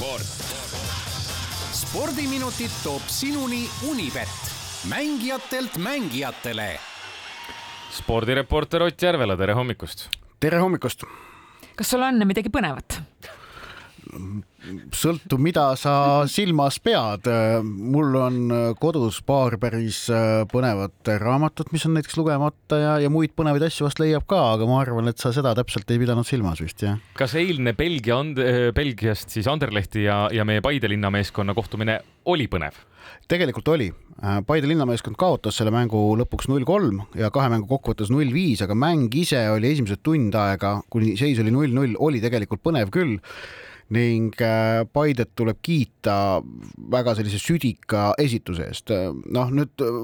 spordirapport. spordiminutid toob sinuni Unibet, mängijatelt mängijatele. spordireporter Ott Järvela, tere hommikust! tere hommikust! kas sul on midagi põnevat? Sõltub, mida sa silmas pead. mul on kodus paar päris põnevat raamatut, mis on näiteks lugemata ja, ja muid põnevaid asju vast leiab ka, aga ma arvan, et sa seda täpselt ei pidanud silmas vist, jah? kas eilne Belgia, Belgiast siis Anderlehti ja, ja meie Paide linnameeskonna kohtumine oli põnev? tegelikult oli. Paide linnameeskond kaotas selle mängu lõpuks null kolm ja kahe mängu kokkuvõttes null viis, aga mäng ise oli esimesed tund aega, kuni seis oli null null, oli tegelikult põnev küll ning äh, Paidet tuleb kiita väga sellise südika esituse eest. noh, nüüd äh,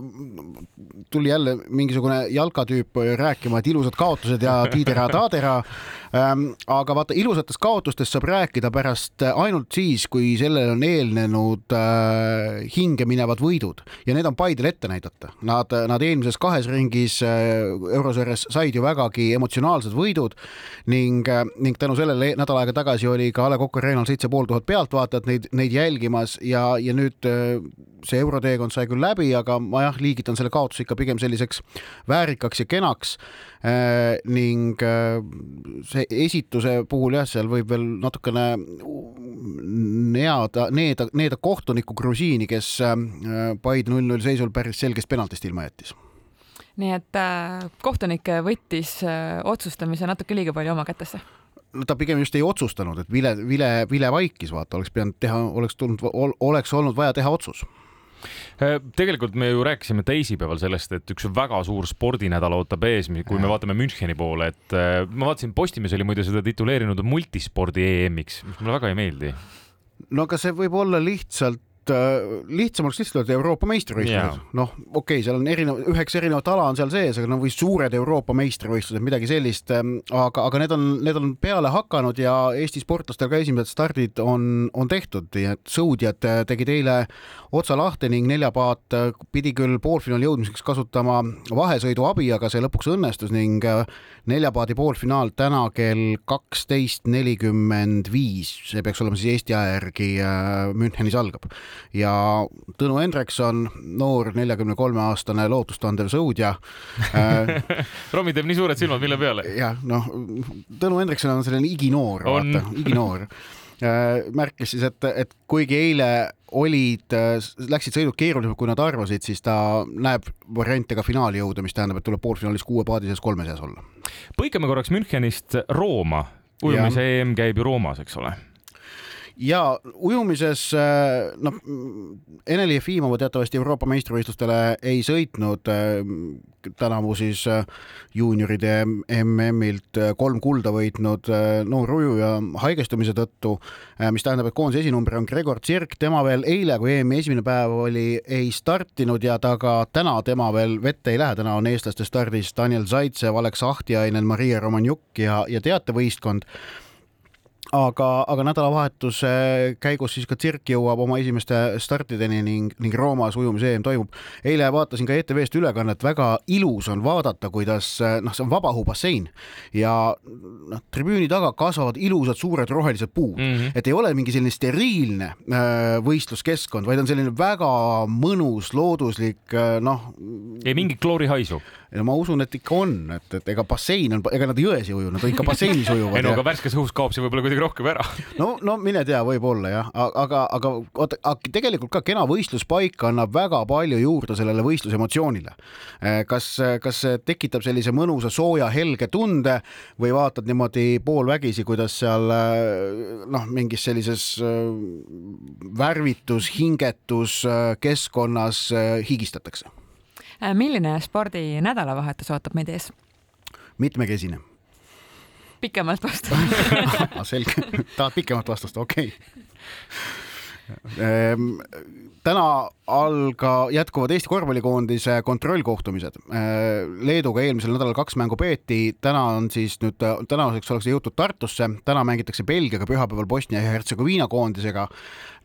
tuli jälle mingisugune jalkatüüp rääkima, et ilusad kaotused ja tiidera-taadera. Ähm, aga vaata, ilusatest kaotustest saab rääkida pärast ainult siis, kui sellele on eelnenud äh, hinge minevad võidud ja need on Paidel ette näidata. Nad, nad eelmises kahes ringis eurosarjas said ju vägagi emotsionaalsed võidud ning, ning tänu sellele nädal aega tagasi oli ka A Le Coq Coca Arena'l seitse pool tuhat pealtvaatajat neid, neid jälgimas ja, ja nüüd äh, see euroteekond sai küll läbi, aga ma jah, liigitan selle kaotuse ikka pigem selliseks väärikaks ja kenaks äh,. ning äh, see esituse puhul jah, seal võib veel natukene neada, needa, needa kohtuniku Grusiini, kes äh, Paide null-null seisul päris selgest penaltist ilma jättis nii et äh, kohtunik võttis äh, otsustamise natuke liiga palju oma kätesse no ta pigem just ei otsustanud, et vile, vile, vile vaikis, vaata, oleks pidanud teha, oleks tulnud, oleks olnud vaja teha otsus äh, tegelikult me ju rääkisime teisipäeval sellest, et üks väga suur spordinädal ootab ees, kui me vaatame Müncheni poole, et äh, ma vaatasin, Postimees oli muide seda tituleerinud multispordi EM-iks, mis mulle väga ei meeldi. no aga see võib olla lihtsalt Äh, lihtsam oleks lihtsalt Euroopa meistrivõistlused, noh, okei okay,, seal on erinev, üheksa erinevat ala on seal sees, aga no või suured Euroopa meistrivõistlused, midagi sellist, ähm, aga, aga need on, need on peale hakanud ja Eesti sportlastel ka esimesed stardid on, on tehtud. Ja sõudjad äh, tegid eile otsa lahti ning neljapaat äh, pidi küll poolfinaali jõudmiseks kasutama vahesõidu abi, aga see lõpuks õnnestus ning neljapaadi poolfinaal täna kell kaksteist nelikümmend viis, see peaks olema siis Eesti aja järgi Münchenis algab ja Tõnu Hendrikson, noor neljakümne kolme aastane lootustandev sõudja Romi teeb nii suured silmad, mille peale? jah, noh, Tõnu Hendrikson on selline iginoor, vaata, iginoor märkis siis, et, et kuigi eile olid, läksid sõidud keerulisemalt, kui nad arvasid, siis ta näeb variante ka finaali jõuda, mis tähendab, et tuleb poolfinaalis kuue paadi sees kolme seas olla. põikame korraks Münchenist Rooma. ujumise EM käib ju Roomas, eks ole ja ujumises äh, noh, Eneli Jefimova teatavasti Euroopa meistrivõistlustele ei sõitnud. Äh, tänavu siis äh, juunioride MM-ilt kolm kulda võitnud noor ujuja haigestumise tõttu, mis tähendab, et koondise esinumber on Gregor Tsirk, tema veel eile, kui EM-i esimene päev oli, ei startinud ja ta ka täna tema veel vette ei lähe, täna on eestlaste stardis Daniel Zaitsev, Alex Ahtiainen, Maria Romanjuk ja, ja teatevõistkond aga, aga nädalavahetuse käigus siis ka tsirk jõuab oma esimeste startideni ning, ning Roomas ujumise EM toimub. eile vaatasin ka ETV-st ülekannet, väga ilus on vaadata, kuidas noh, see on vabaõhubassein ja noh, tribüüni taga kasvavad ilusad suured rohelised puud mm, -hmm. et ei ole mingi selline steriilne äh, võistluskeskkond, vaid on selline väga mõnus, looduslik äh, noh. ei mingit kloorihaisu ja ma usun, et ikka on, et, et ega bassein on, ega nad jões ei uju, nad ikka basseinis ujuvad. ei no aga värskes õhus kaob see võib-olla kuidagi rohkem ära. no, no mine tea, võib-olla jah, aga, aga oota, tegelikult ka kena võistluspaik annab väga palju juurde sellele võistlusemotsioonile. Eh, kas, kas tekitab sellise mõnusa sooja helge tunde või vaatad niimoodi poolvägisi, kuidas seal eh, noh, mingis sellises eh, värvitus, hingetus keskkonnas higistatakse milline spordinädalavahetus ootab meid ees? mitmekesine. pikemalt vastata selge, tahad pikemat vastust, okei okay täna alga, jätkuvad Eesti korvpallikoondise kontrollkohtumised. Ehm, Leeduga eelmisel nädalal kaks mängu peeti, täna on siis nüüd, tänaseks ollakse jõutud Tartusse, täna mängitakse Belgiaga, pühapäeval Bosnia ja Hertsegoviina koondisega.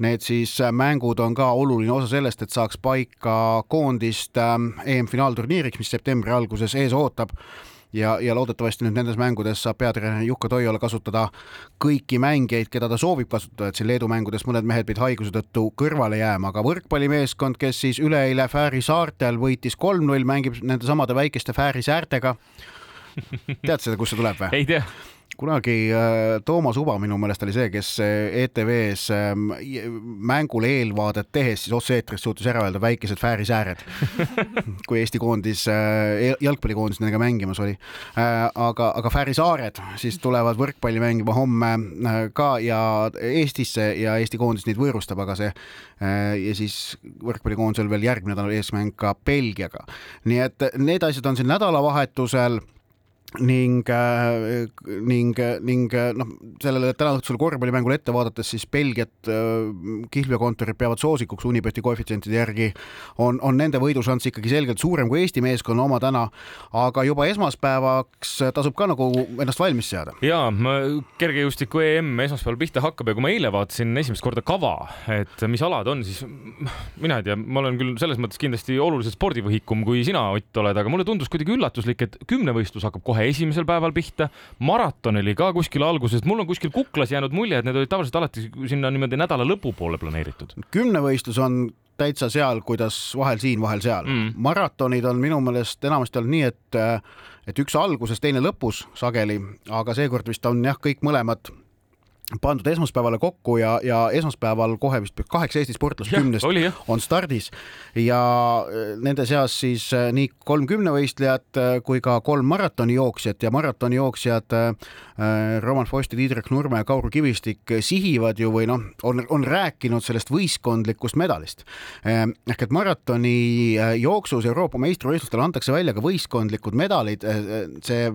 Need siis mängud on ka oluline osa sellest, et saaks paika koondist EM-finaalturniiriks, mis septembri alguses ees ootab ja, ja loodetavasti nüüd nendes mängudes saab peatreener Jukka Toiala kasutada kõiki mängijaid, keda ta soovib kasutada, et siin Leedu mängudes mõned mehed pidid haiguse tõttu kõrvale jääma, aga võrkpallimeeskond, kes siis üleeile Fääri saartel võitis kolm-null, mängib nende samade väikeste Fääri säärtega. tead seda, kust see tuleb või? ei tea kunagi äh, Toomas Uba minu meelest oli see, kes äh, ETV-s ähm, mängule eelvaadet tehes siis otse-eetris suutis ära öelda väikesed Fääri sääred kui Eesti koondis, äh, jalgpallikoondis nendega mängimas oli. aga, aga Fääri saared siis tulevad võrkpalli mängima homme ka ja Eestisse ja Eesti koondis neid võõrustab, aga see ja siis võrkpallikoondisel veel järgmine nädal eesmäng ka Belgiaga. nii et need asjad on siin nädalavahetusel ning, äh, ning, ning noh, sellele täna õhtusele korvpallimängule ette vaadates siis Belgiat äh, kihlveokontorid peavad soosikuks Unibeti koefitsientide järgi, on, on nende võidušanss ikkagi selgelt suurem kui Eesti meeskonna oma täna, aga juba esmaspäevaks tasub ka nagu ennast valmis seada. ja kergejõustiku EM esmaspäeval pihta hakkab ja kui ma eile vaatasin esimest korda kava, et mis alad on, siis mina ei tea, ma olen küll selles mõttes kindlasti oluliselt spordivõhikum kui sina, Ott, oled, aga mulle tundus kuidagi üllatuslik, et kümnevõistlus hakkab kohe kohe esimesel päeval pihta. maraton oli ka kuskil alguses, mul on kuskil kuklas jäänud mulje, et need olid tavaliselt alati sinna niimoodi nädala lõpupoole planeeritud. kümnevõistlus on täitsa seal, kuidas vahel siin, vahel seal mm.. maratonid on minu meelest enamasti olnud nii, et et üks alguses, teine lõpus sageli, aga seekord vist on jah, kõik mõlemad pandud esmaspäevale kokku ja, ja esmaspäeval kohe vist kaheksa Eesti sportlast kümnest on stardis. Ja äh, nende seas siis äh, nii kolm kümnevõistlejat äh, kui ka kolm maratonijooksjat ja maratonijooksjad Roman Fosti, Tiidrek Nurme ja Kaur Kivistik sihivad ju või noh, on, on rääkinud sellest võistkondlikust medalist. ehk et maratoni jooksus Euroopa meistrivõistlustel antakse välja ka võistkondlikud medalid, see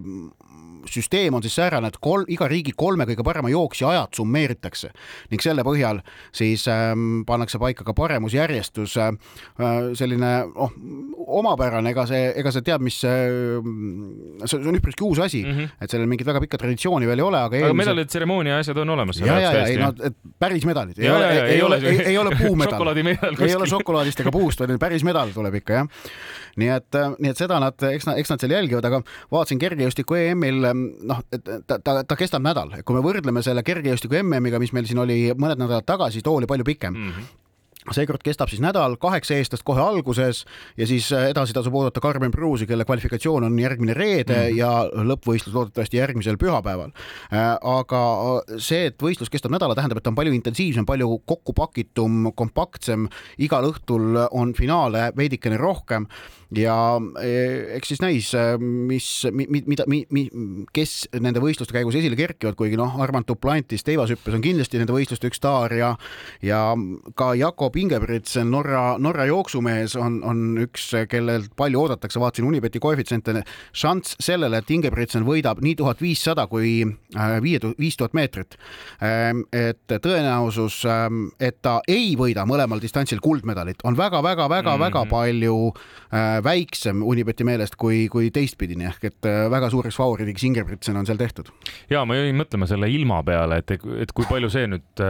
süsteem on siis säärane, et kolm, iga riigi kolme kõige parema jooksja ajad summeeritakse ning selle põhjal siis ähm, pannakse paika ka paremusjärjestus äh,. selline noh, omapärane, ega see, ega see teab, mis äh, see on üpriski uus asi mm, -hmm. et sellel mingit väga pikka traditsiooni veel ei ole, aga eelmise... aga medalid, tseremoonia asjad on olemas. ja, ja, ja ei no päris medalid, ei ole, ei ole, ei ole puumedal ei ole šokolaadist ega puust, vaid päris medal tuleb ikka jah. nii et, nii et seda nad, eks nad, eks nad seal jälgivad, aga vaatasin kergejõustiku EM-il noh, ta, ta, ta kestab nädal, kui me võrdleme selle kergejõustiku MM-iga, mis meil siin oli mõned nädalad tagasi, too oli palju pikem mm. -hmm seekord kestab siis nädal, kaheksa eestlast kohe alguses ja siis äh, edasi tasub oodata Karmen Pruusi, kelle kvalifikatsioon on järgmine reede mm -hmm. ja lõppvõistlus loodetavasti järgmisel pühapäeval. Äh, aga see, et võistlus kestab nädala, tähendab, et ta on palju intensiivsem, palju kokkupakitum, kompaktsem, igal õhtul on finaale veidikene rohkem ja eks siis näis, mis, mida, mi, kes nende võistluste käigus esile kerkivad, kuigi noh, Armand Duplantis teivashüppes on kindlasti nende võistluste üks staar ja ja ka Jakob Ingebritsen, Norra, Norra jooksumees on, on üks, kellelt palju oodatakse, vaatasin Unibeti koefitsiente, šanss sellele, et Ingebritsen võidab nii tuhat viissada kui äh, viie, viis tuhat meetrit. Ähm, et tõenäosus, ähm, et ta ei võida mõlemal distantsil kuldmedalit, on väga-väga-väga-väga mm -hmm. palju äh, väiksem Unibeti meelest kui, kui teistpidini ehk et äh, väga suureks favoriidiks Ingebritsen on seal tehtud. ja ma jäin mõtlema selle ilma peale, et, et kui palju see nüüd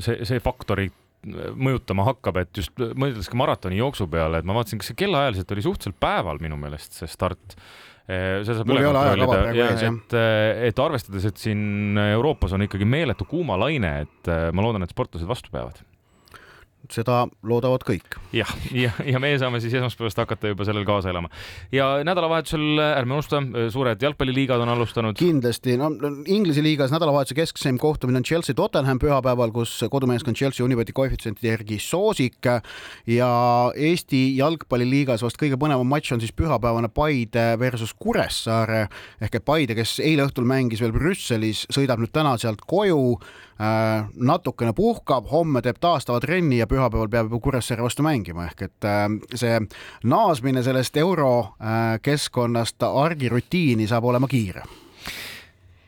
see, see faktori mõjutama hakkab, et just mõeldes ka maratoni jooksu peale, et ma vaatasin, kas see kellaajaliselt oli suhteliselt päeval minu meelest see start. See saab üle kontrollida, et, et arvestades, et siin Euroopas on ikkagi meeletu kuumalaine, et ma loodan, et sportlased vastu peavad seda loodavad kõik. jah, ja, ja, ja meie saame siis esmaspäevast hakata juba sellel kaasa elama. ja nädalavahetusel ärme unusta, suured jalgpalliliigad on alustanud. kindlasti, no Inglise liigas nädalavahetuse keskseim kohtumine on Chelsea Tottenham pühapäeval, kus kodumeeskond Chelsea Unibeti koefitsientide järgi soosik ja Eesti jalgpalliliigas vast kõige põnevam matš on siis pühapäevane Paide versus Kuressaare ehk et Paide, kes eile õhtul mängis veel Brüsselis, sõidab nüüd täna sealt koju Äh, natukene puhkab, homme teeb taastava trenni ja pühapäeval peab juba Kuressaare vastu mängima, ehk et äh, see naasmine sellest eurokeskkonnast äh, argirutiini saab olema kiire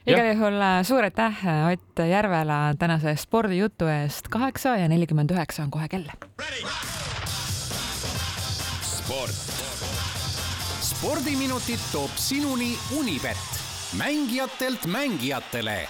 igal juhul suur aitäh Ott Järvela tänase spordijutu eest. kaheksa ja nelikümmend üheksa on kohe kell. sport. spordiminutid toob sinuni Unibet, mängijatelt mängijatele